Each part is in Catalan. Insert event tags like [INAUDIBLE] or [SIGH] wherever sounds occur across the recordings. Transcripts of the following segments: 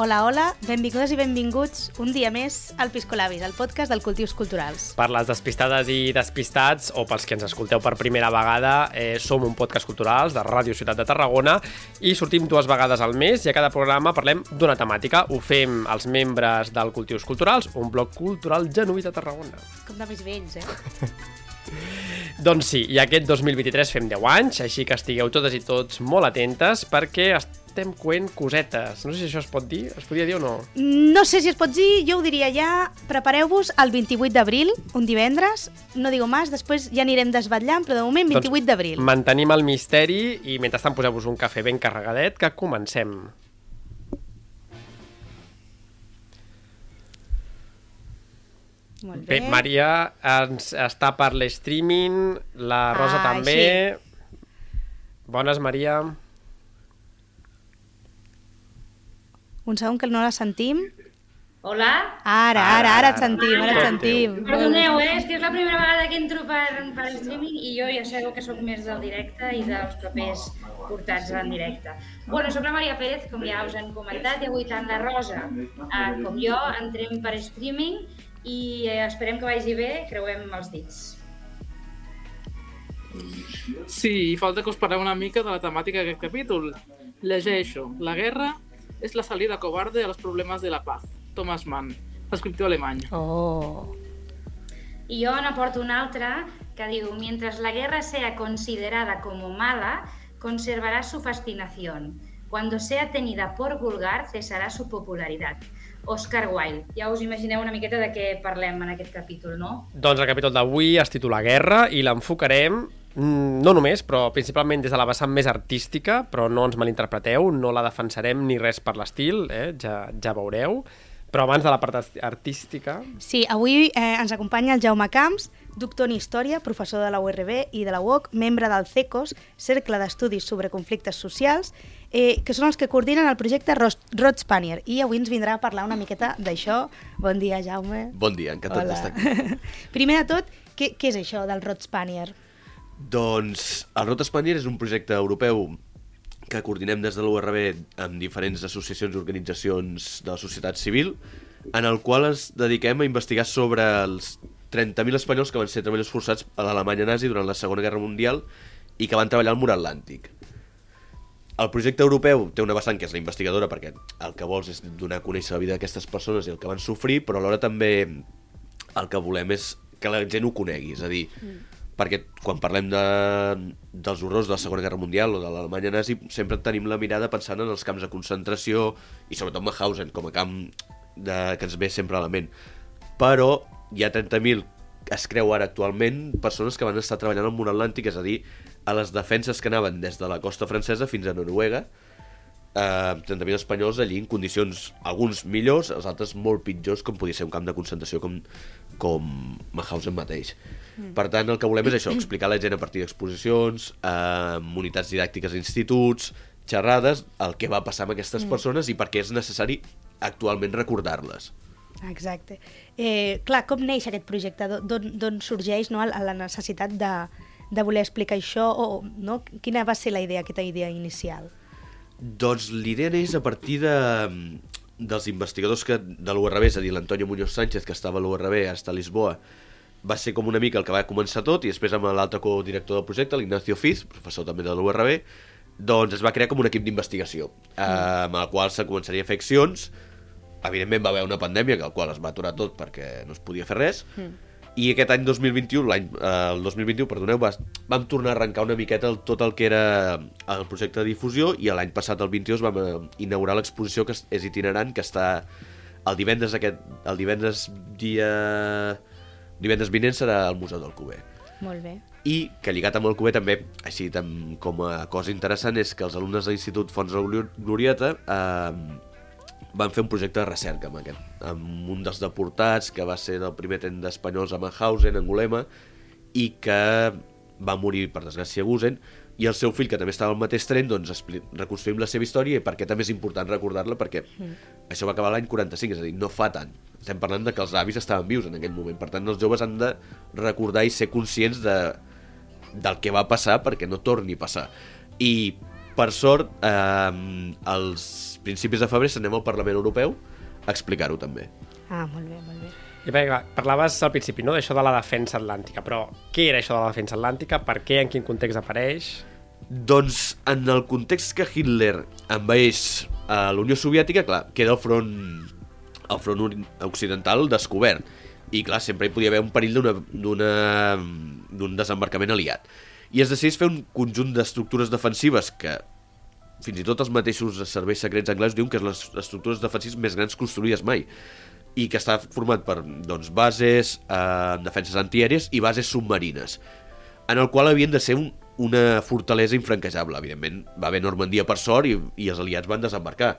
Hola, hola, benvingudes i benvinguts un dia més al Piscolabis, el podcast del Cultius Culturals. Per les despistades i despistats, o pels que ens escolteu per primera vegada, eh, som un podcast culturals de Ràdio Ciutat de Tarragona i sortim dues vegades al mes i a cada programa parlem d'una temàtica. Ho fem els membres del Cultius Culturals, un bloc cultural genuí de Tarragona. Com de més vells, eh? [LAUGHS] Doncs sí, i aquest 2023 fem 10 anys, així que estigueu totes i tots molt atentes perquè estem coent cosetes. No sé si això es pot dir, es podria dir o no? No sé si es pot dir, jo ho diria ja, prepareu-vos el 28 d'abril, un divendres, no digo més, després ja anirem desvetllant, però de moment 28 Doncs d'abril. Mantenim el misteri i mentrestant poseu-vos un cafè ben carregadet que comencem. Molt Bé, bé. Maria ens està per l'streaming, la Rosa Ah, també. Bones, Maria. Un segon que no la sentim. Hola? Ara, ara, ara et sentim, ara et sentim. Perdoneu, eh? És que és la primera vegada que entro per, per streaming i jo ja sabeu que sóc més del directe i dels papers portats en directe. Bueno, sóc la Maria Pérez, com ja us han comentat, i avui tant la Rosa eh, com jo entrem per streaming i eh, esperem que vagi bé, creuem els dits. Sí, i falta que us parleu una mica de la temàtica d'aquest capítol. Llegeixo. La guerra és la salida cobarde a los problemes de la paz. Thomas Mann, escriptor alemany. Oh. I jo n'aporto una altra que diu Mientras la guerra sea considerada como mala, conservará su fascinación. Cuando sea tenida por vulgar, cesará su popularidad. Oscar Wilde. Ja us imagineu una miqueta de què parlem en aquest capítol, no? Doncs el capítol d'avui es titula Guerra i l'enfocarem no només, però principalment des de la vessant més artística, però no ens malinterpreteu, no la defensarem ni res per l'estil, eh? ja, ja veureu. Però abans de la part art- artística... Sí, avui eh, ens acompanya el Jaume Camps, doctor en Història, professor de la URB i de la UOC, membre del CECOS, Cercle d'Estudis sobre Conflictes Socials, eh, que són els que coordinen el projecte Rod Spanier. I avui ens vindrà a parlar una miqueta d'això. Bon dia, Jaume. Bon dia, encantat d'estar aquí. [LAUGHS] Primer de tot, què, què és això del Rod Spanier? Doncs el Rot Spanier és un projecte europeu que coordinem des de l'URB amb diferents associacions i organitzacions de la societat civil, en el qual ens dediquem a investigar sobre els 30.000 espanyols que van ser treballadors forçats a l'Alemanya nazi durant la Segona Guerra Mundial i que van treballar al mur atlàntic. El projecte europeu té una vessant que és la investigadora perquè el que vols és donar a conèixer la vida d'aquestes persones i el que van sofrir, però alhora també el que volem és que la gent ho conegui, és a dir, mm. Perquè quan parlem de, dels horrors de la Segona Guerra Mundial o de l'Alemanya nazi, sempre tenim la mirada pensant en els camps de concentració i sobretot Mauthausen com a camp de, que ens ve sempre a la ment. Però hi ha 30.000 es creu ara actualment persones que van estar treballant al mur atlàntic, és a dir, a les defenses que anaven des de la costa francesa fins a Noruega, eh, 30.000 espanyols allí en condicions, alguns millors, els altres molt pitjors, com podia ser un camp de concentració com, com Mauthausen mateix. Mm. Per tant, el que volem és [CLEARS THROAT] això, explicar la gent a partir d'exposicions, eh, unitats didàctiques a instituts, xerrades, el que va passar amb aquestes mm. persones i per què és necessari actualment recordar-les. Exacte. Eh, clar, com neix aquest projecte? D'on sorgeix no, la necessitat de, de voler explicar això? O, no? Quina va ser la idea, aquesta idea inicial? Doncs l'idea neix a partir de, dels investigadors que, de l'URB, és a dir, l'Antonio Muñoz Sánchez, que estava a l'URB, hasta Lisboa, va ser com una mica el que va començar tot, i després amb l'altre codirector del projecte, l'Ignacio Fiz, professor també de l'URB, doncs es va crear com un equip d'investigació, eh, amb el qual se començaria a fer accions. Evidentment va haver una pandèmia, que el qual es va aturar tot perquè no es podia fer res, i aquest any 2021, l'any eh, el 2021, perdoneu, va, vam tornar a arrencar una miqueta el, tot el que era el projecte de difusió i l'any passat, el 22, vam eh, inaugurar l'exposició que és- itinerant, que està el divendres aquest, el divendres dia... divendres vinent serà al Museu del Cuber. Molt bé. I que lligat amb el Cuber també, així tam, com a cosa interessant, és que els alumnes de l'Institut Fons de Glori- Glorieta eh, van fer un projecte de recerca amb, aquest, amb un dels deportats que va ser del primer tren d'espanyols a Mauthausen, Angulema, i que va morir, per desgràcia, a Gusen, i el seu fill, que també estava al mateix tren, doncs reconstruïm la seva història i per què també és important recordar-la, perquè mm. això va acabar l'any 45, és a dir, no fa tant. Estem parlant de que els avis estaven vius en aquell moment, per tant els joves han de recordar i ser conscients de, del que va passar perquè no torni a passar. I per sort, eh, als principis de febrer s'anem al Parlament Europeu a explicar-ho també. Ah, molt bé, molt bé. I bé, clar, parlaves al principi no, d'això de la defensa atlàntica, però què era això de la defensa atlàntica? Per què? En quin context apareix? Doncs en el context que Hitler envaeix a l'Unió Soviètica, clar, queda el front, el front occidental descobert. I clar, sempre hi podia haver un perill d'una- d'una- d'un desembarcament aliat. I es decideix fer un conjunt d'estructures defensives que fins i tot els mateixos serveis secrets anglesos diuen que és les estructures defensives més grans construïdes mai i que està format per doncs, bases, eh, defenses antiaèries i bases submarines en el qual havien de ser un, una fortalesa infranquejable. Evidentment, va haver Normandia per sort i, i els aliats van desembarcar.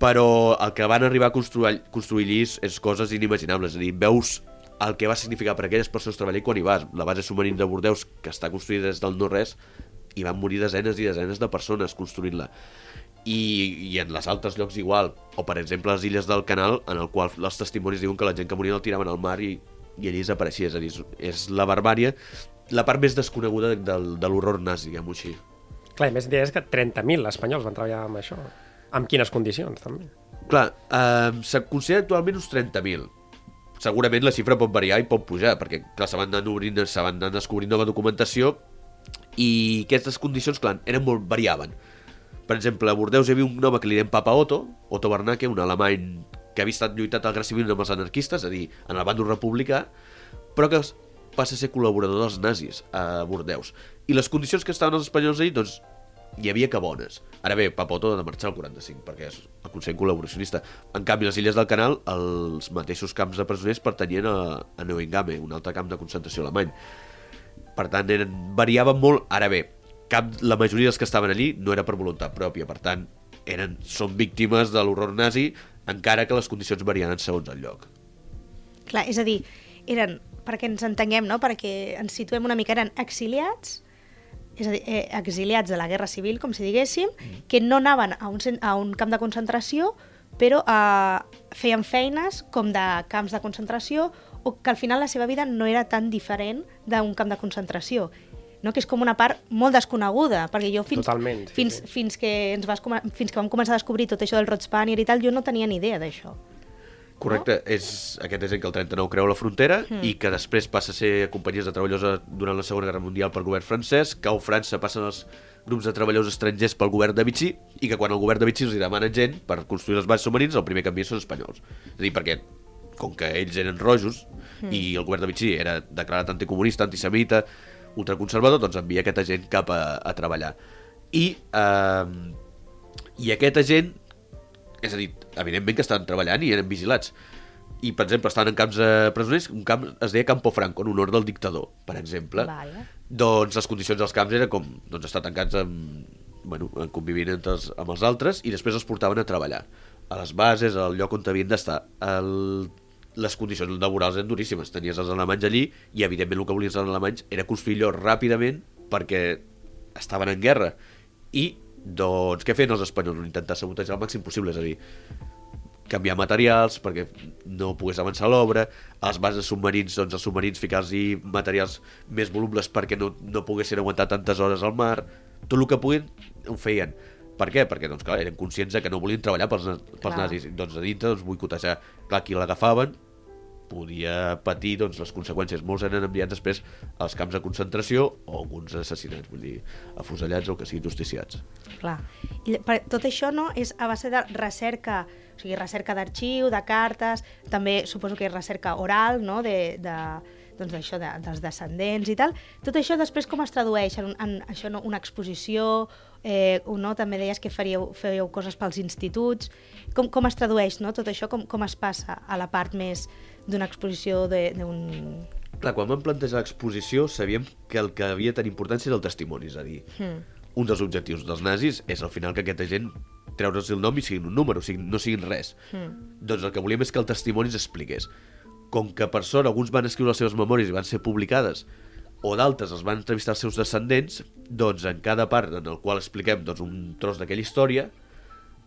Però el que van arribar a construir, construir allí és, coses inimaginables. És a dir, veus el que va significar per aquelles persones treballar quan hi vas. La base submarina de Bordeus, que està construïda des del no-res, i van morir desenes i desenes de persones construint-la. I, I en les altres llocs igual. O, per exemple, les illes del canal, en el qual els testimonis diuen que la gent que moria el tiraven al mar i, i allí desapareixia. És a dir, és, la barbària, la part més desconeguda del, de l'horror nazi, diguem-ho així. Clar, i més és que 30.000 espanyols van treballar amb això. Amb quines condicions, també? Clar, eh, se considera actualment uns 30.000. Segurament la xifra pot variar i pot pujar, perquè clar, se van anar obrint, se van anar descobrint nova documentació i aquestes condicions, clar, eren molt variaven. Per exemple, a Bordeus hi havia un home que li deien Papa Otto, Otto Bernacke, un alemany que havia estat lluitat al Civil amb els anarquistes, és a dir, en el bàndol republicà, però que passa a ser col·laborador dels nazis a Bordeus. I les condicions que estaven els espanyols allà, doncs, hi havia que bones. Ara bé, Papoto ha de marxar al 45, perquè és el Consell col·laboracionista. En canvi, les Illes del Canal, els mateixos camps de presoners pertanyien a, a Neuengamme, un altre camp de concentració alemany. Per tant, eren, variaven molt. Ara bé, cap, la majoria dels que estaven allí no era per voluntat pròpia, per tant, eren, són víctimes de l'horror nazi, encara que les condicions varien segons el lloc. Clar, és a dir, eren, perquè ens entenguem, no? perquè ens situem una mica, eren exiliats, és a dir, eh, exiliats de la Guerra Civil, com si diguéssim, que no anaven a un, a un camp de concentració, però eh, feien feines com de camps de concentració o que al final la seva vida no era tan diferent d'un camp de concentració no? que és com una part molt desconeguda, perquè jo fins, Totalment, sí, fins, sí. fins, que ens vas, fins que vam començar a descobrir tot això del Rod Spanier i tal, jo no tenia ni idea d'això. Correcte, és aquest agent que el 39 creu la frontera mm. i que després passa a ser companyies de treballadors durant la Segona Guerra Mundial pel govern francès, cau França, passen els grups de treballadors estrangers pel govern de Vichy i que quan el govern de Vichy els demana gent per construir les bases submarines, el primer que envien són espanyols. És a dir, perquè com que ells eren rojos mm. i el govern de Vichy era declarat anticomunista, antisemita, ultraconservador, doncs envia aquest agent cap a, a treballar. I, eh, I aquest agent és a dir, evidentment que estaven treballant i eren vigilats. I, per exemple, estaven en camps de presoners, un camp es deia Campo Franco, en honor del dictador, per exemple. Vale. Doncs les condicions dels camps eren com doncs, estar tancats amb, bueno, convivint entre els, amb els altres i després els portaven a treballar a les bases, al lloc on havien d'estar. El... Les condicions laborals eren duríssimes. Tenies els alemanys allí i, evidentment, el que volien els alemanys era construir allò ràpidament perquè estaven en guerra. I, doncs, què feien els espanyols? Intentar sabotejar el màxim possible, és a dir, canviar materials perquè no pogués avançar l'obra, a les bases submarins, doncs els submarins ficar-hi materials més volubles perquè no, no poguessin aguantar tantes hores al mar, tot el que puguin ho feien. Per què? Perquè doncs, clar, eren conscients de que no volien treballar pels, pels Clar. nazis. Doncs a dintre doncs, boicotejar. Clar, qui l'agafaven podia patir doncs, les conseqüències. Molts eren enviats després als camps de concentració o alguns assassinats, vull dir, afusellats o que siguin justiciats. Clar. I per, tot això no és a base de recerca, o sigui, recerca d'arxiu, de cartes, també suposo que és recerca oral, no?, de, de, doncs d'això, de, dels descendents i tal. Tot això després com es tradueix en, en això, no? una exposició, eh, o no? també deies que faríeu, fèieu coses pels instituts. Com, com es tradueix no? tot això? Com, com es passa a la part més d'una exposició d'un... Clar, quan vam plantejar l'exposició sabíem que el que havia tenir importància era el testimoni, és a dir, Hmm. un dels objectius dels nazis és al final que aquesta gent treure's el nom i siguin un número, o sigui, no siguin res. Hmm. Doncs el que volíem és que el testimoni s'expliqués. Com que per sort alguns van escriure les seves memòries i van ser publicades, o d'altres els van entrevistar els seus descendents, doncs en cada part en el qual expliquem doncs, un tros d'aquella història,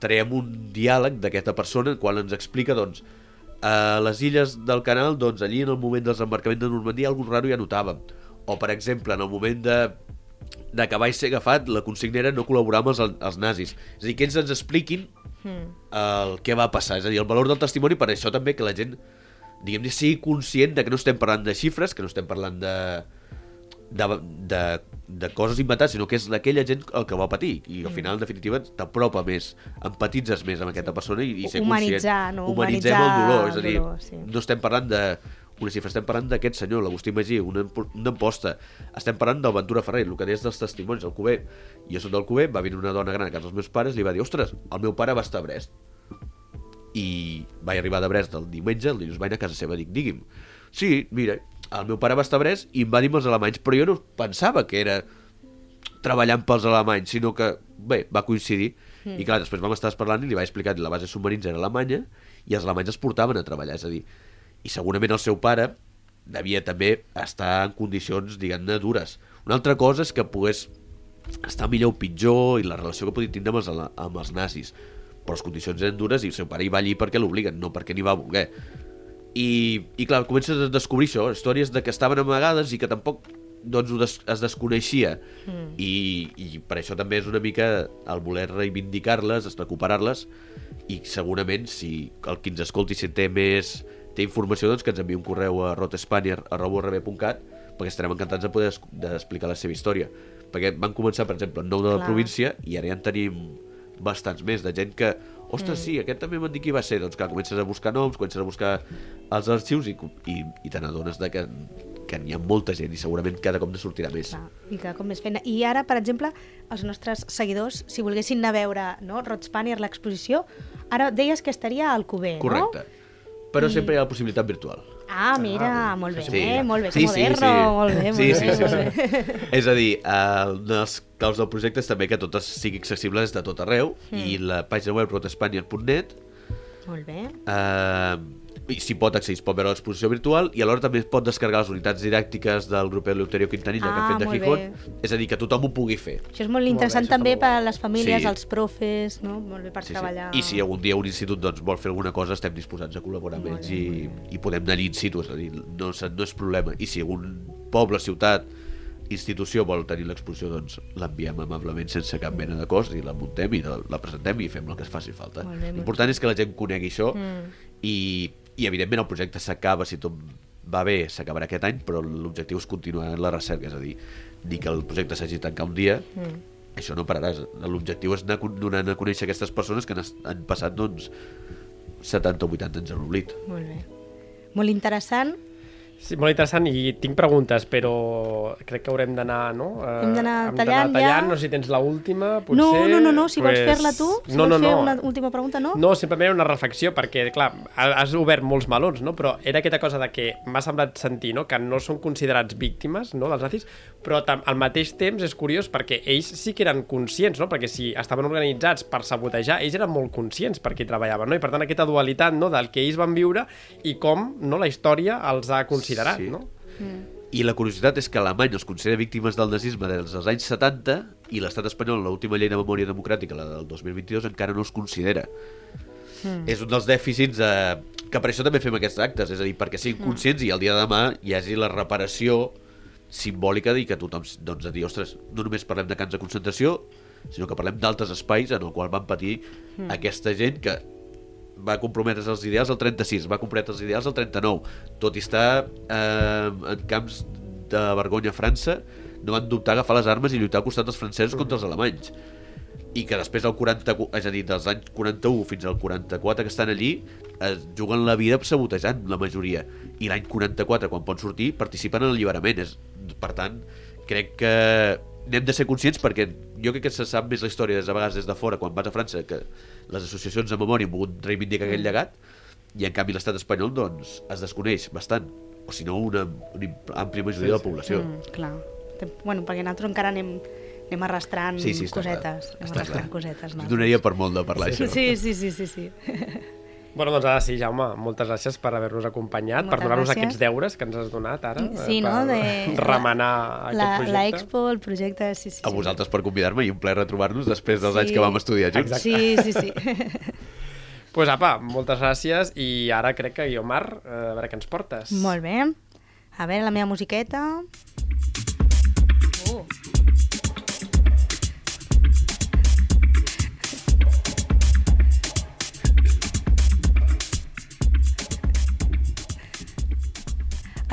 traiem un diàleg d'aquesta persona en qual ens explica doncs, a les illes del canal, doncs allí en el moment del desembarcament de Normandia algun raro ja notàvem. O, per exemple, en el moment de d'acabar i ser agafat, la consigna era no col·laborar amb els, els nazis. És a dir, que ells ens expliquin Mm. el que va passar. És a dir, el valor del testimoni per això també que la gent, diguem-ne, sigui conscient de que no estem parlant de xifres, que no estem parlant de, de, de, de coses inventades, sinó que és d'aquella gent el que va patir. I al final, en definitiva, t'apropa més, empatitzes més amb aquesta persona i, i ser Humanitzar, conscient. no? Humanitzem Humanitzar el dolor. És a dir, dolor, sí. no estem parlant de una xifra, estem parlant d'aquest senyor, l'Agustí Magí, una, una emposta. Estem parlant del Ventura Ferrer, el que deies dels testimonis, el Cuber. Jo soc del Cuber, va venir una dona gran a casa dels meus pares i li va dir, ostres, el meu pare va estar a Brest. I vaig arribar de Brest el diumenge, el dilluns vaig anar a casa seva, dic, digui'm, sí, mira, el meu pare va estar a Brest i em va dir amb els alemanys, però jo no pensava que era treballant pels alemanys, sinó que, bé, va coincidir. Mm. I clar, després vam estar parlant i li vaig explicar que la base submarins era alemanya i els alemanys es portaven a treballar, és a dir, i segurament el seu pare devia també estar en condicions, diguem-ne, dures. Una altra cosa és que pogués estar millor o pitjor i la relació que podia tindre amb els, amb els nazis. Però les condicions eren dures i el seu pare hi va allí perquè l'obliguen, no perquè n'hi va voler. I, I clar, comences a descobrir això, històries de que estaven amagades i que tampoc doncs, ho des, es desconeixia. Mm. I, I per això també és una mica el voler reivindicar-les, es recuperar-les, i segurament si el qui ens escolti si té més té informació doncs que ens enviï un correu a rotespanier.cat perquè estarem encantats de poder d'explicar la seva història perquè van començar per exemple en nou de la Clar. província i ara ja en tenim bastants més de gent que ostres, sí, aquest també m'han dit qui va ser doncs clar, comences a buscar noms, comences a buscar els arxius i, i, i te n'adones que, que n'hi ha molta gent i segurament cada cop ne sortirà més Clar, i cada cop més feina. I ara, per exemple, els nostres seguidors, si volguessin anar a veure no, Rod Spanier, l'exposició, ara deies que estaria al Cuber, correcte no? però sempre hi ha la possibilitat virtual Ah, mira, molt bé, Sí. molt bé, Sí, sí, moderno, sí. molt bé, molt Sí, bé, sí, sí, molt sí. bé. És a dir, el dels claus del projecte és també que tot es- sigui accessible des de tot arreu Mm. i la pàgina web rotespanier.net Molt bé. eh, s'hi pot accedir, es pot veure l'exposició virtual i alhora també es pot descarregar les unitats didàctiques del grup Eleuterio Quintanilla que Ah, han fet de molt Gijón és a dir, que tothom ho pugui fer Això és molt bé, interessant això està també molt per a les famílies, Sí. els profes, no? Molt bé per treballar. I si algun dia un institut doncs, vol fer alguna cosa, estem disposats a col·laborar amb Molt ells bé, i, i podem anar in situ, és a dir, no, no és problema. I si algun poble, ciutat, institució vol tenir l'exposició, doncs l'enviem amablement sense cap mena de cost i la muntem i la, la presentem i fem el que es faci falta. Molt bé, molt L'important és que la gent conegui això Mm. i, i evidentment el projecte s'acaba, si tot va bé, s'acabarà aquest any, però l'objectiu és continuar en la recerca, és a dir, dir que el projecte s'hagi de tancar un dia Mm. això no pararà. L'objectiu és anar donant a conèixer aquestes persones que han, passat doncs, 70 o 80 anys a l'oblit. Molt bé. Molt interessant. Sí, molt interessant i tinc preguntes, però crec que haurem d'anar, no? Eh, Hem d'anar hem tallant ja. tallant, no sé si tens l'última, potser... no, no, no, no, si vols pues- fer-la tu, si no, vols no, fer no. una última pregunta, no? No, simplement una reflexió, perquè, clar, has obert molts melons, no? Però era aquesta cosa de que m'ha semblat sentir, no?, que no són considerats víctimes, no?, dels nazis, però al mateix temps és curiós perquè ells sí que eren conscients, no?, perquè si estaven organitzats per sabotejar, ells eren molt conscients per qui treballaven, no? I per tant aquesta dualitat, no?, del que ells van viure i com, no?, la història els ha considerat, Sí. no? I la curiositat és que Alemanya els considera víctimes del nazisme des dels anys 70 i l'estat espanyol, l'última llei de memòria democràtica, la del 2022, encara no els considera. Mm. És un dels dèficits eh, que per això també fem aquests actes, és a dir, perquè siguin conscients i el dia de demà hi hagi la reparació simbòlica i que tothom doncs, a dir, ostres, no només parlem de camps de concentració, sinó que parlem d'altres espais en el qual van patir mm. aquesta gent que va comprometre's els ideals al 36, va comprometre els ideals al 39, tot i estar eh, en camps de vergonya a França, no van dubtar a agafar les armes i lluitar al costat dels francesos contra els alemanys. I que després del 40, és a dir, dels anys 41 fins al 44 que estan allí, es juguen la vida sabotejant la majoria. I l'any 44, quan poden sortir, participen en l'alliberament. Per tant, crec que n'hem de ser conscients perquè jo crec que se sap més la història des de vegades des de fora quan vas a França que les associacions de memòria han volgut reivindicar aquell llegat i en canvi l'estat espanyol doncs es desconeix bastant o si no una, una àmplia majoria de la població Mm, clar. Bueno, perquè nosaltres encara anem, anem arrastrant Sí, sí, està clar. cosetes. Anem Està arrastrant clar. cosetes. Nosaltres. donaria per molt de parlar Sí, això sí, sí, sí, sí, sí. [LAUGHS] Bueno, doncs ara sí, Jaume, moltes gràcies per haver-nos acompanyat, per Moltes donar-nos gràcies. aquests deures que ens has donat ara, Sí, eh, no? per De... remenar aquest la, projecte. La expo, el projecte, sí, sí. a sí. vosaltres per convidar-me i un plaer retrobar-nos després dels Sí. anys que vam estudiar junts Exacte. Sí, sí, sí. [LAUGHS] pues apa, moltes gràcies i ara crec que Guiomar, eh, a veure què ens portes. Molt bé. A veure, la meva musiqueta...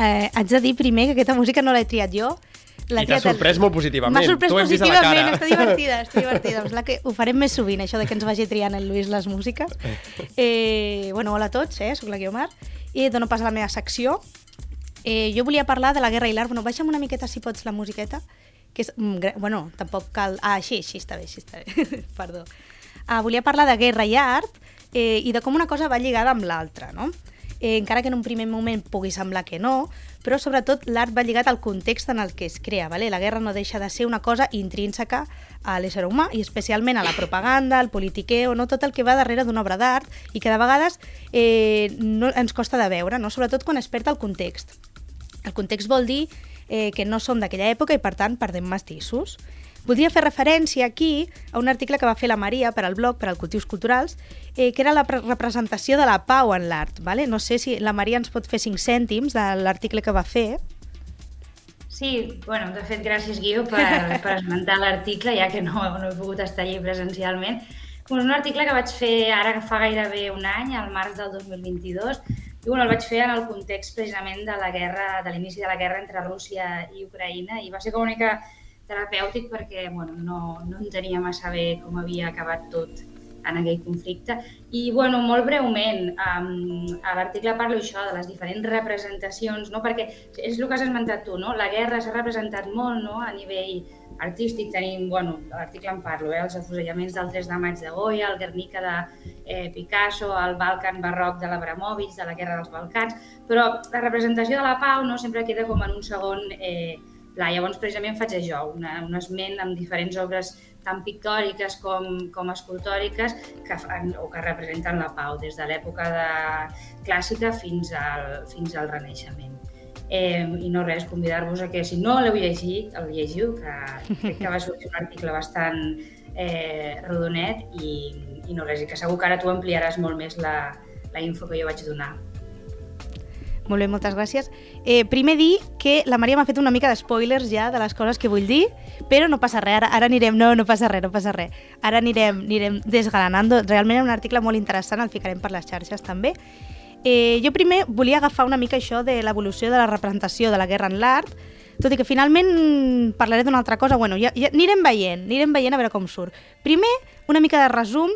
eh, haig de dir primer que aquesta música no l'he triat jo. I t'ha sorprès molt positivament. M'ha sorprès la positivament, està divertida, està divertida. Em sembla que ho farem més sovint, això de que ens vagi triant el Lluís les músiques. Eh, bueno, hola a tots, eh? soc la Guiomar, i dono pas a la meva secció. Eh, jo volia parlar de la guerra i l'art. Bueno, baixa'm una miqueta, si pots, la musiqueta. Que és, mm, bueno, tampoc cal... Ah, així, així està bé, així està bé. [LAUGHS] Perdó. Ah, volia parlar de guerra i art eh, i de com una cosa va lligada amb l'altra, no? Eh, encara que en un primer moment pugui semblar que no, però sobretot l'art va lligat al context en el que es crea. Vale? La guerra no deixa de ser una cosa intrínseca a l'ésser humà i especialment a la propaganda, al politiqueo, no tot el que va darrere d'una obra d'art i que de vegades eh, no, ens costa de veure, no? sobretot quan es perd el context. El context vol dir eh, que no som d'aquella època i, per tant, perdem mestissos. Voldria fer referència aquí a un article que va fer la Maria per al blog, per al Cultius Culturals, eh, que era la pre- representació de la pau en l'art. Vale? No sé si la Maria ens pot fer cinc cèntims de l'article que va fer. Sí, bueno, de fet, gràcies, Guiu, per, [LAUGHS] per esmentar l'article, ja que no, no he pogut estar allí presencialment. És un article que vaig fer ara fa gairebé un any, al març del 2022, i bueno, el vaig fer en el context precisament de la guerra, de l'inici de la guerra entre Rússia i Ucraïna, i va ser com una mica terapèutic perquè bueno, no, no entenia massa bé com havia acabat tot en aquell conflicte. I, bueno, molt breument, um, a l'article parlo això de les diferents representacions, no? perquè és el que has esmentat tu, no? la guerra s'ha representat molt no? a nivell artístic, tenim, bueno, l'article en parlo, eh? els afusellaments del 3 de maig de Goya, el Guernica de eh, Picasso, el Balkan barroc de l'Abramovich, de la Guerra dels Balcans, però la representació de la pau no sempre queda com en un segon eh, pla. Llavors, precisament faig això, una, un esment amb diferents obres tant pictòriques com, com escultòriques que fan, o que representen la pau des de l'època de... clàssica fins al, fins al Renaixement. Eh, I no res, convidar-vos a que si no l'heu llegit, el llegiu, que crec que va sortir un article bastant eh, rodonet i, i no res, i que segur que ara tu ampliaràs molt més la, la info que jo vaig donar. Molt bé, moltes gràcies. Eh, primer dir que la Maria m'ha fet una mica de spoilers ja de les coses que vull dir, però no passa res, ara, ara anirem, no, no passa res, no passa res. Ara anirem, anirem desgranant, realment és un article molt interessant, el ficarem per les xarxes també. Eh, jo primer volia agafar una mica això de l'evolució de la representació de la guerra en l'art, tot i que finalment parlaré d'una altra cosa, bueno, ja, ja anirem veient, anirem veient a veure com surt. Primer, una mica de resum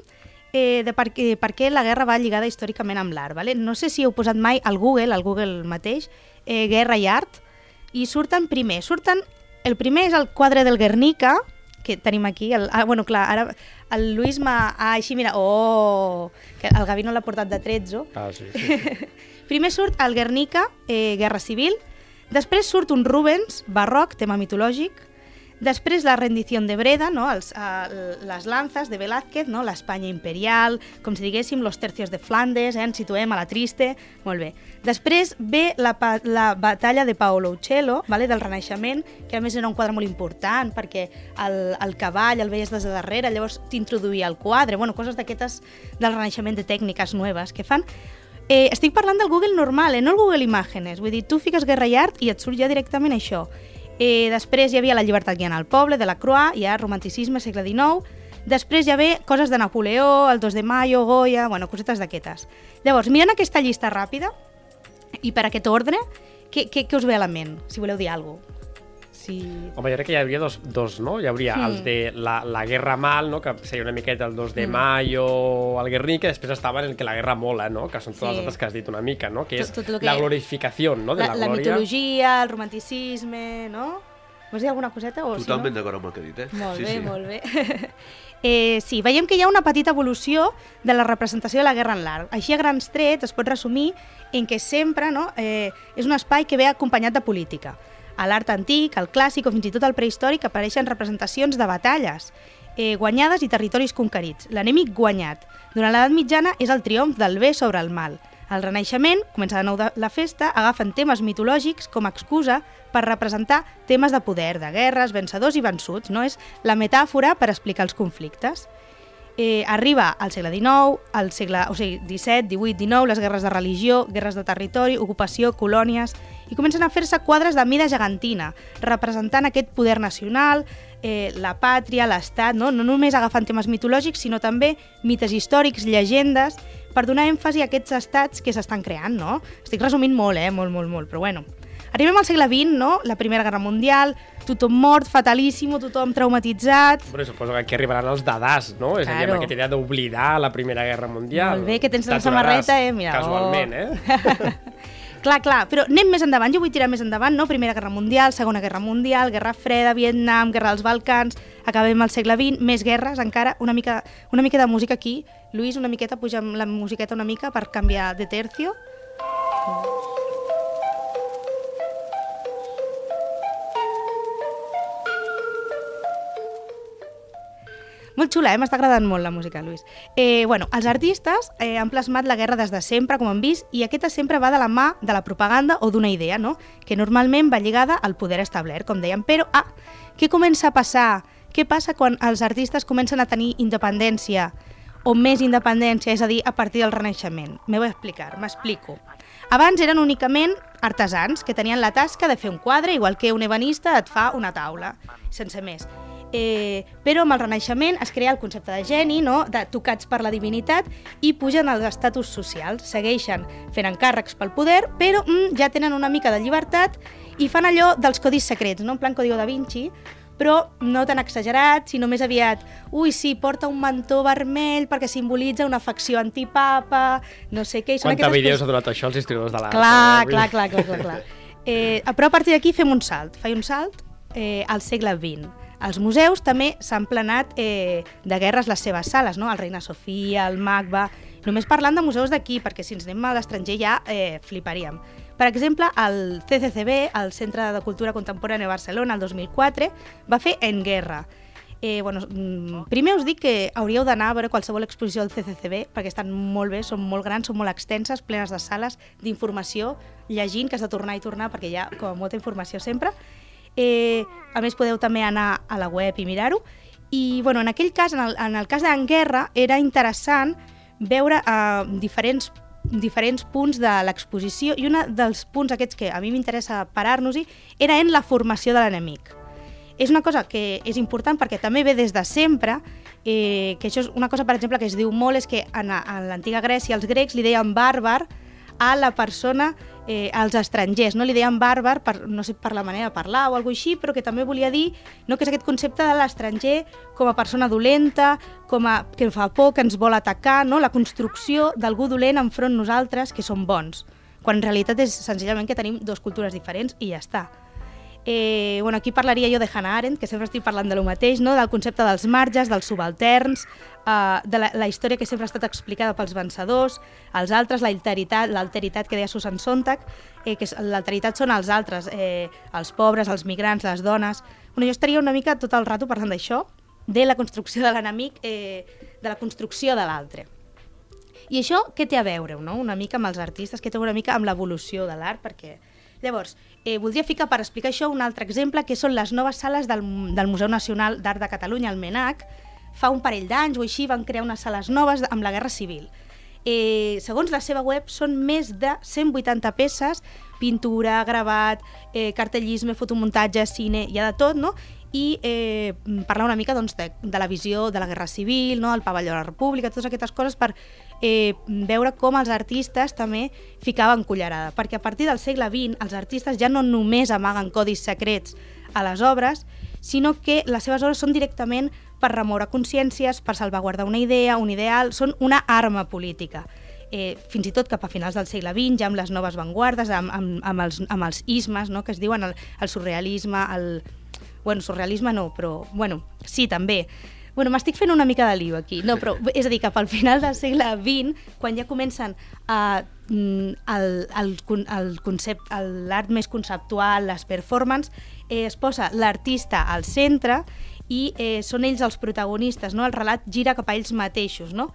eh, de per, què, per què la guerra va lligada històricament amb l'art. Vale? No sé si heu posat mai al Google, al Google mateix, eh, guerra i art, i surten primer, surten... El primer és el quadre del Guernica, que tenim aquí, el, ah, bueno, clar, ara el Lluís m'ha... Ah, així, mira, oh, que el Gavi no l'ha portat de trezzo. Ah, sí, sí. [LAUGHS] Primer surt el Guernica, eh, Guerra Civil, després surt un Rubens, barroc, tema mitològic, després la rendició de Breda, no? Els, uh, les lanzas de Velázquez, no? l'Espanya imperial, com si diguéssim, los tercios de Flandes, eh? ens situem a la triste, molt bé. Després ve la, la batalla de Paolo Uccello, vale? del Renaixement, que a més era un quadre molt important perquè el, el cavall el veies des de darrere, llavors t'introduïa al quadre, bueno, coses d'aquestes del Renaixement de tècniques noves que fan. Eh, estic parlant del Google normal, eh? no el Google Imágenes. Vull dir, tu fiques guerra i art i et surt ja directament això. Eh, després hi havia la llibertat guiant al poble, de la Croix, ja romanticisme, segle XIX. Després ja ve coses de Napoleó, el 2 de mayo, Goya, bueno, cosetes d'aquestes. Llavors, mirant aquesta llista ràpida, i per aquest ordre, què, què, què us ve a la ment, si voleu dir alguna cosa? Si... Home, jo crec que hi hauria dos, dos no? Hi hauria Mm. els de la, la Guerra Mal, no? que seria una miqueta el 2 de Mm. mayo, el Guernica, i després estaven el que la Guerra mola, no? que són totes Sí. les altres que has dit una mica, no? que és Tot- tot que- la glorificació no? de la, la, la glòria. mitologia, el romanticisme, no? Vols dir alguna coseta? O Totalment si no? d'acord amb el que ha dit, eh? Molt sí, bé, sí. molt bé. [LAUGHS] eh, sí, veiem que hi ha una petita evolució de la representació de la guerra en l'art. Així a grans trets es pot resumir en què sempre no, eh, és un espai que ve acompanyat de política. A l'art antic, al clàssic o fins i tot al prehistòric apareixen representacions de batalles eh, guanyades i territoris conquerits. L'enemic guanyat. Durant l'edat mitjana és el triomf del bé sobre el mal. Al Renaixement, comença de nou de la festa, agafen temes mitològics com a excusa per representar temes de poder, de guerres, vencedors i vençuts. No és la metàfora per explicar els conflictes. Eh, arriba al segle XIX, al segle o sigui, XVII, XVIII, XIX, les guerres de religió, guerres de territori, ocupació, colònies, i comencen a fer-se quadres de mida gegantina, representant aquest poder nacional, eh, la pàtria, l'estat, no? no només agafant temes mitològics, sinó també mites històrics, llegendes, per donar èmfasi a aquests estats que s'estan creant, no? Estic resumint molt, eh? Molt, molt, molt, però bueno. arribem al segle XX, no? La Primera Guerra Mundial, tothom mort, fatalíssimo, tothom traumatitzat... Però suposo que aquí arribaran els dadars, no? És a dir, Claro. amb aquesta idea d'oblidar la Primera Guerra Mundial. Molt bé, que tens la samarreta, eh? Mira, Casualment, oh. eh? [LAUGHS] [LAUGHS] Clar, clar, però anem més endavant, jo vull tirar més endavant, no? Primera Guerra Mundial, Segona Guerra Mundial, Guerra Freda, Vietnam, Guerra dels Balcans, acabem al segle XX, més guerres encara, una mica, una mica de música aquí. Lluís, una miqueta, puja'm la musiqueta una mica per canviar de tercio. Molt xula, eh? M'està agradant molt la música, Lluís. Eh, bueno, els artistes eh, han plasmat la guerra des de sempre, com hem vist, i aquesta sempre va de la mà de la propaganda o d'una idea, no? Que normalment va lligada al poder establert, com dèiem. Però, ah, què comença a passar? Què passa quan els artistes comencen a tenir independència o més independència, és a dir, a partir del Renaixement? Me vull explicar, m'explico. Abans eren únicament artesans que tenien la tasca de fer un quadre, igual que un ebanista et fa una taula, sense més. Eh, però amb el Renaixement es crea el concepte de geni, no? de tocats per la divinitat, i pugen els estatus socials. Segueixen fent encàrrecs pel poder, però mm, ja tenen una mica de llibertat i fan allò dels codis secrets, no? en plan Código da Vinci, però no tan exagerat, sinó més aviat, ui, sí, porta un mantó vermell perquè simbolitza una facció antipapa, no sé què... i són Quanta vídeos coses- ha donat això als historiadors de l'art? Clar, eh? clar, clar, clar, clar, clar. [LAUGHS] Eh, però a partir d'aquí fem un salt, faig un salt eh, al segle XX. Els museus també s'han planat eh, de guerres les seves sales, no? el Reina Sofia, el MACBA... Només parlant de museus d'aquí, perquè si ens anem a l'estranger ja eh, fliparíem. Per exemple, el CCCB, el Centre de Cultura Contemporània de Barcelona, el 2004, va fer En Guerra. Eh, bueno, mm, primer us dic que hauríeu d'anar a veure qualsevol exposició del CCCB perquè estan molt bé, són molt grans, són molt extenses, plenes de sales d'informació, llegint, que has de tornar i tornar perquè hi ha com molta informació sempre. Eh, a més, podeu també anar a la web i mirar-ho. I bueno, en aquell cas, en el, en el cas d'en Guerra, era interessant veure eh, diferents diferents punts de l'exposició i un dels punts aquests que a mi m'interessa parar-nos-hi era en la formació de l'enemic és una cosa que és important perquè també ve des de sempre, eh, que això és una cosa, per exemple, que es diu molt, és que en, en l'antiga Grècia els grecs li deien bàrbar a la persona, eh, als estrangers, no? li deien bàrbar, per, no sé, per la manera de parlar o alguna així, però que també volia dir no, que és aquest concepte de l'estranger com a persona dolenta, com a, que fa por, que ens vol atacar, no? la construcció d'algú dolent enfront nosaltres, que som bons, quan en realitat és senzillament que tenim dues cultures diferents i ja està. Eh, bueno, aquí parlaria jo de Hannah Arendt, que sempre estic parlant de lo mateix, no? del concepte dels marges, dels subalterns, eh, de la, la història que sempre ha estat explicada pels vencedors, els altres, l'alteritat, l'alteritat que deia Susan Sontag, eh, que l'alteritat són els altres, eh, els pobres, els migrants, les dones... Bueno, jo estaria una mica tot el rato parlant d'això, de la construcció de l'enemic, eh, de la construcció de l'altre. I això què té a veure, no? una mica amb els artistes, què té una mica amb l'evolució de l'art, perquè... Llavors, eh, voldria ficar per explicar això un altre exemple, que són les noves sales del, del Museu Nacional d'Art de Catalunya, el MENAC. Fa un parell d'anys o així van crear unes sales noves amb la Guerra Civil. Eh, segons la seva web, són més de 180 peces, pintura, gravat, eh, cartellisme, fotomuntatge, cine, hi ha de tot, no? I eh, parlar una mica doncs, de, de la visió de la Guerra Civil, no? el pavelló de la República, totes aquestes coses per eh, veure com els artistes també ficaven cullerada. Perquè a partir del segle XX els artistes ja no només amaguen codis secrets a les obres, sinó que les seves obres són directament per remoure consciències, per salvaguardar una idea, un ideal, són una arma política. Eh, fins i tot cap a finals del segle XX, ja amb les noves vanguardes, amb, amb, amb, els, amb els ismes, no? que es diuen el, el surrealisme, el... Bueno, surrealisme no, però, bueno, sí, també. Bueno, m'estic fent una mica de lío aquí. No, però, [LAUGHS] és a dir, cap al final del segle XX, quan ja comencen a, mm, el, el, el concepte, l'art més conceptual, les performances, eh, es posa l'artista al centre i eh, són ells els protagonistes, no? el relat gira cap a ells mateixos. No?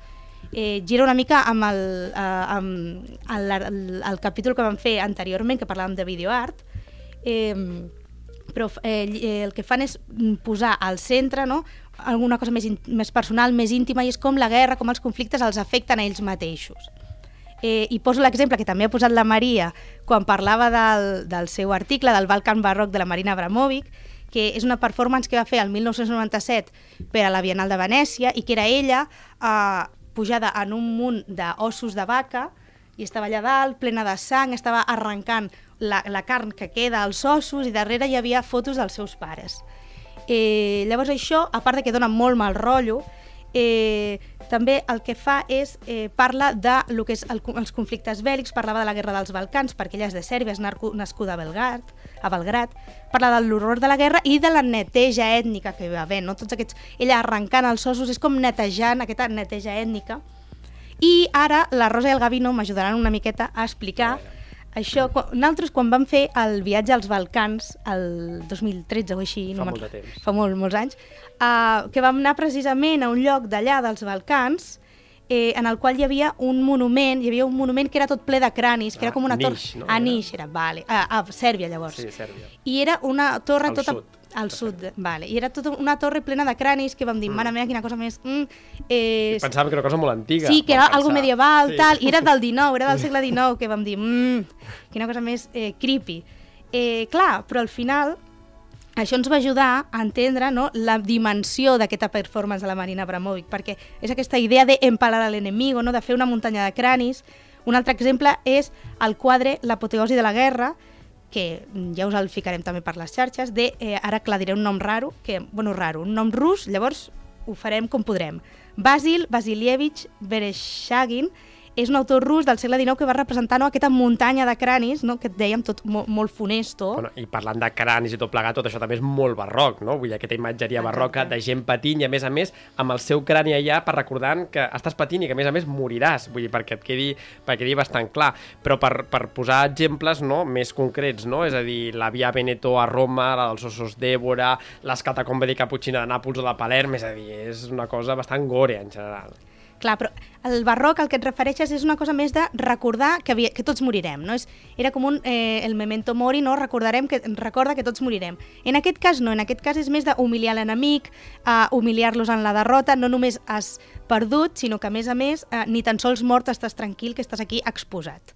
eh, gira una mica amb el, eh, amb el, el, el capítol que vam fer anteriorment, que parlàvem de videoart, eh, però eh, eh, el que fan és mm, posar al centre no? alguna cosa més, més personal, més íntima, i és com la guerra, com els conflictes els afecten a ells mateixos. Eh, I poso l'exemple que també ha posat la Maria quan parlava del, del seu article, del Balkan Barroc de la Marina Abramovic, que és una performance que va fer el 1997 per a la Bienal de Venècia i que era ella eh, pujada en un munt d'ossos de vaca i estava allà dalt, plena de sang, estava arrencant la, la carn que queda als ossos i darrere hi havia fotos dels seus pares. Eh, llavors això, a part de que dona molt mal rotllo, eh, també el que fa és eh, parla de lo que és el, els conflictes bèl·lics, parlava de la guerra dels Balcans, perquè ella és de Sèrbia, és nascuda a Belgrad, a Belgrat, parla de l'horror de la guerra i de la neteja ètnica que hi va haver, no? Tots aquests, ella arrencant els ossos, és com netejant aquesta neteja ètnica. I ara la Rosa i el Gavino m'ajudaran una miqueta a explicar això, quan, nosaltres quan vam fer el viatge als Balcans, el 2013 o així, Fa no molt de temps. fa molt, molts anys, uh, que vam anar precisament a un lloc d'allà dels Balcans eh, en el qual hi havia un monument, hi havia un monument que era tot ple de cranis, que Ah, era com una torre... No? A? Niš, era, vale. A, a Sèrbia, llavors. Sí, Sèrbia. I era una torre Al tota... sud al de sud, vale. I era tota una torre plena de cranis que vam dir, mare meva, quina cosa més... Mm, eh, Pensàvem que era una cosa molt antiga. Sí, que era algo pensar. medieval, Sí. tal, i era del 19, era del [LAUGHS] segle XIX, que vam dir, mmm, quina cosa més eh, creepy. Eh, clar, però al final això ens va ajudar a entendre no, la dimensió d'aquesta performance de la Marina Abramovic, perquè és aquesta idea d'empalar l'enemigo, no, de fer una muntanya de cranis. Un altre exemple és el quadre L'apoteosi de la guerra, que ja us el ficarem també per les xarxes, de, eh, ara clar, diré un nom raro, que, bueno, raro, un nom rus, llavors ho farem com podrem. Basil Vasilievich Vereshagin és un autor rus del segle XIX que va representar no, aquesta muntanya de cranis, no, que et dèiem tot mo molt funesto. Bueno, I parlant de cranis i tot plegat, tot això també és molt barroc, no? Vull dir, aquesta imatgeria Exacte. barroca de gent patint i, a més a més, amb el seu crani allà per recordant que estàs patint i que, a més a més, moriràs. Vull dir, perquè et quedi, perquè quedi bastant clar. Però per, per posar exemples no, més concrets, no? És a dir, la Via Veneto a Roma, la dels ossos d'Èbora, les catacombe di Cappuccina de Nàpols o de Palerm, és a dir, és una cosa bastant gore, en general. Clar, però el barroc al que et refereixes és una cosa més de recordar que, havia, que tots morirem, no? És, era com un, eh, el memento mori, no? Recordarem que, recorda que tots morirem. En aquest cas no, en aquest cas és més d'humiliar l'enemic, eh, humiliar-los en la derrota, no només has perdut, sinó que a més a més eh, ni tan sols mort estàs tranquil, que estàs aquí exposat.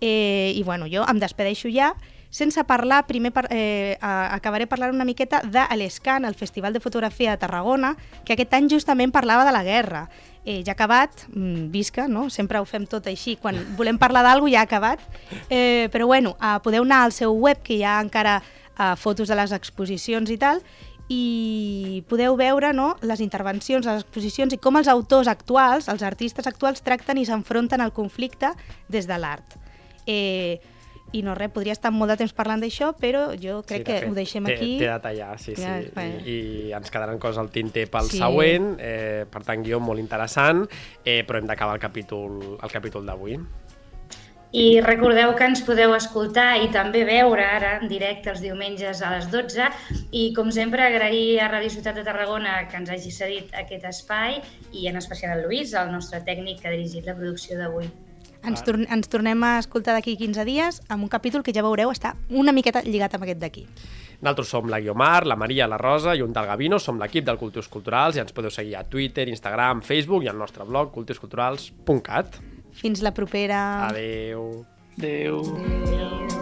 Eh, I bueno, jo em despedeixo ja, sense parlar, primer par eh, acabaré parlant una miqueta de l'ESCAN, el Festival de Fotografia de Tarragona, que aquest any justament parlava de la guerra. Eh, ja ha acabat, mm, visca, no? sempre ho fem tot així, quan [LAUGHS] volem parlar d'alguna ja ha acabat, eh, però bueno, eh, podeu anar al seu web, que hi ha encara eh, fotos de les exposicions i tal, i podeu veure no, les intervencions, les exposicions i com els autors actuals, els artistes actuals, tracten i s'enfronten al conflicte des de l'art. Eh, I no res, podria estar molt de temps parlant d'això, però jo crec de que fet, ho deixem té, aquí. Té de tallar, sí, Ja, sí. bueno. I, I ens quedaran coses al tinter pel Sí. següent. Eh, per tant, guió molt interessant, eh, però hem d'acabar el capítol, el capítol d'avui. I recordeu que ens podeu escoltar i també veure ara en directe els diumenges a les 12 i com sempre agrair a Ràdio Ciutat de Tarragona que ens hagi cedit aquest espai i en especial al Lluís, el nostre tècnic que ha dirigit la producció d'avui. Ens, tor ens tornem a escoltar d'aquí 15 dies amb un capítol que ja veureu està una miqueta lligat amb aquest d'aquí. Nosaltres som la Guiomar, la Maria, la Rosa i un tal Gavino, som l'equip del Cultius Culturals i ens podeu seguir a Twitter, Instagram, Facebook i al nostre blog cultiusculturals.cat. Fins la propera. Adeu. Adéu.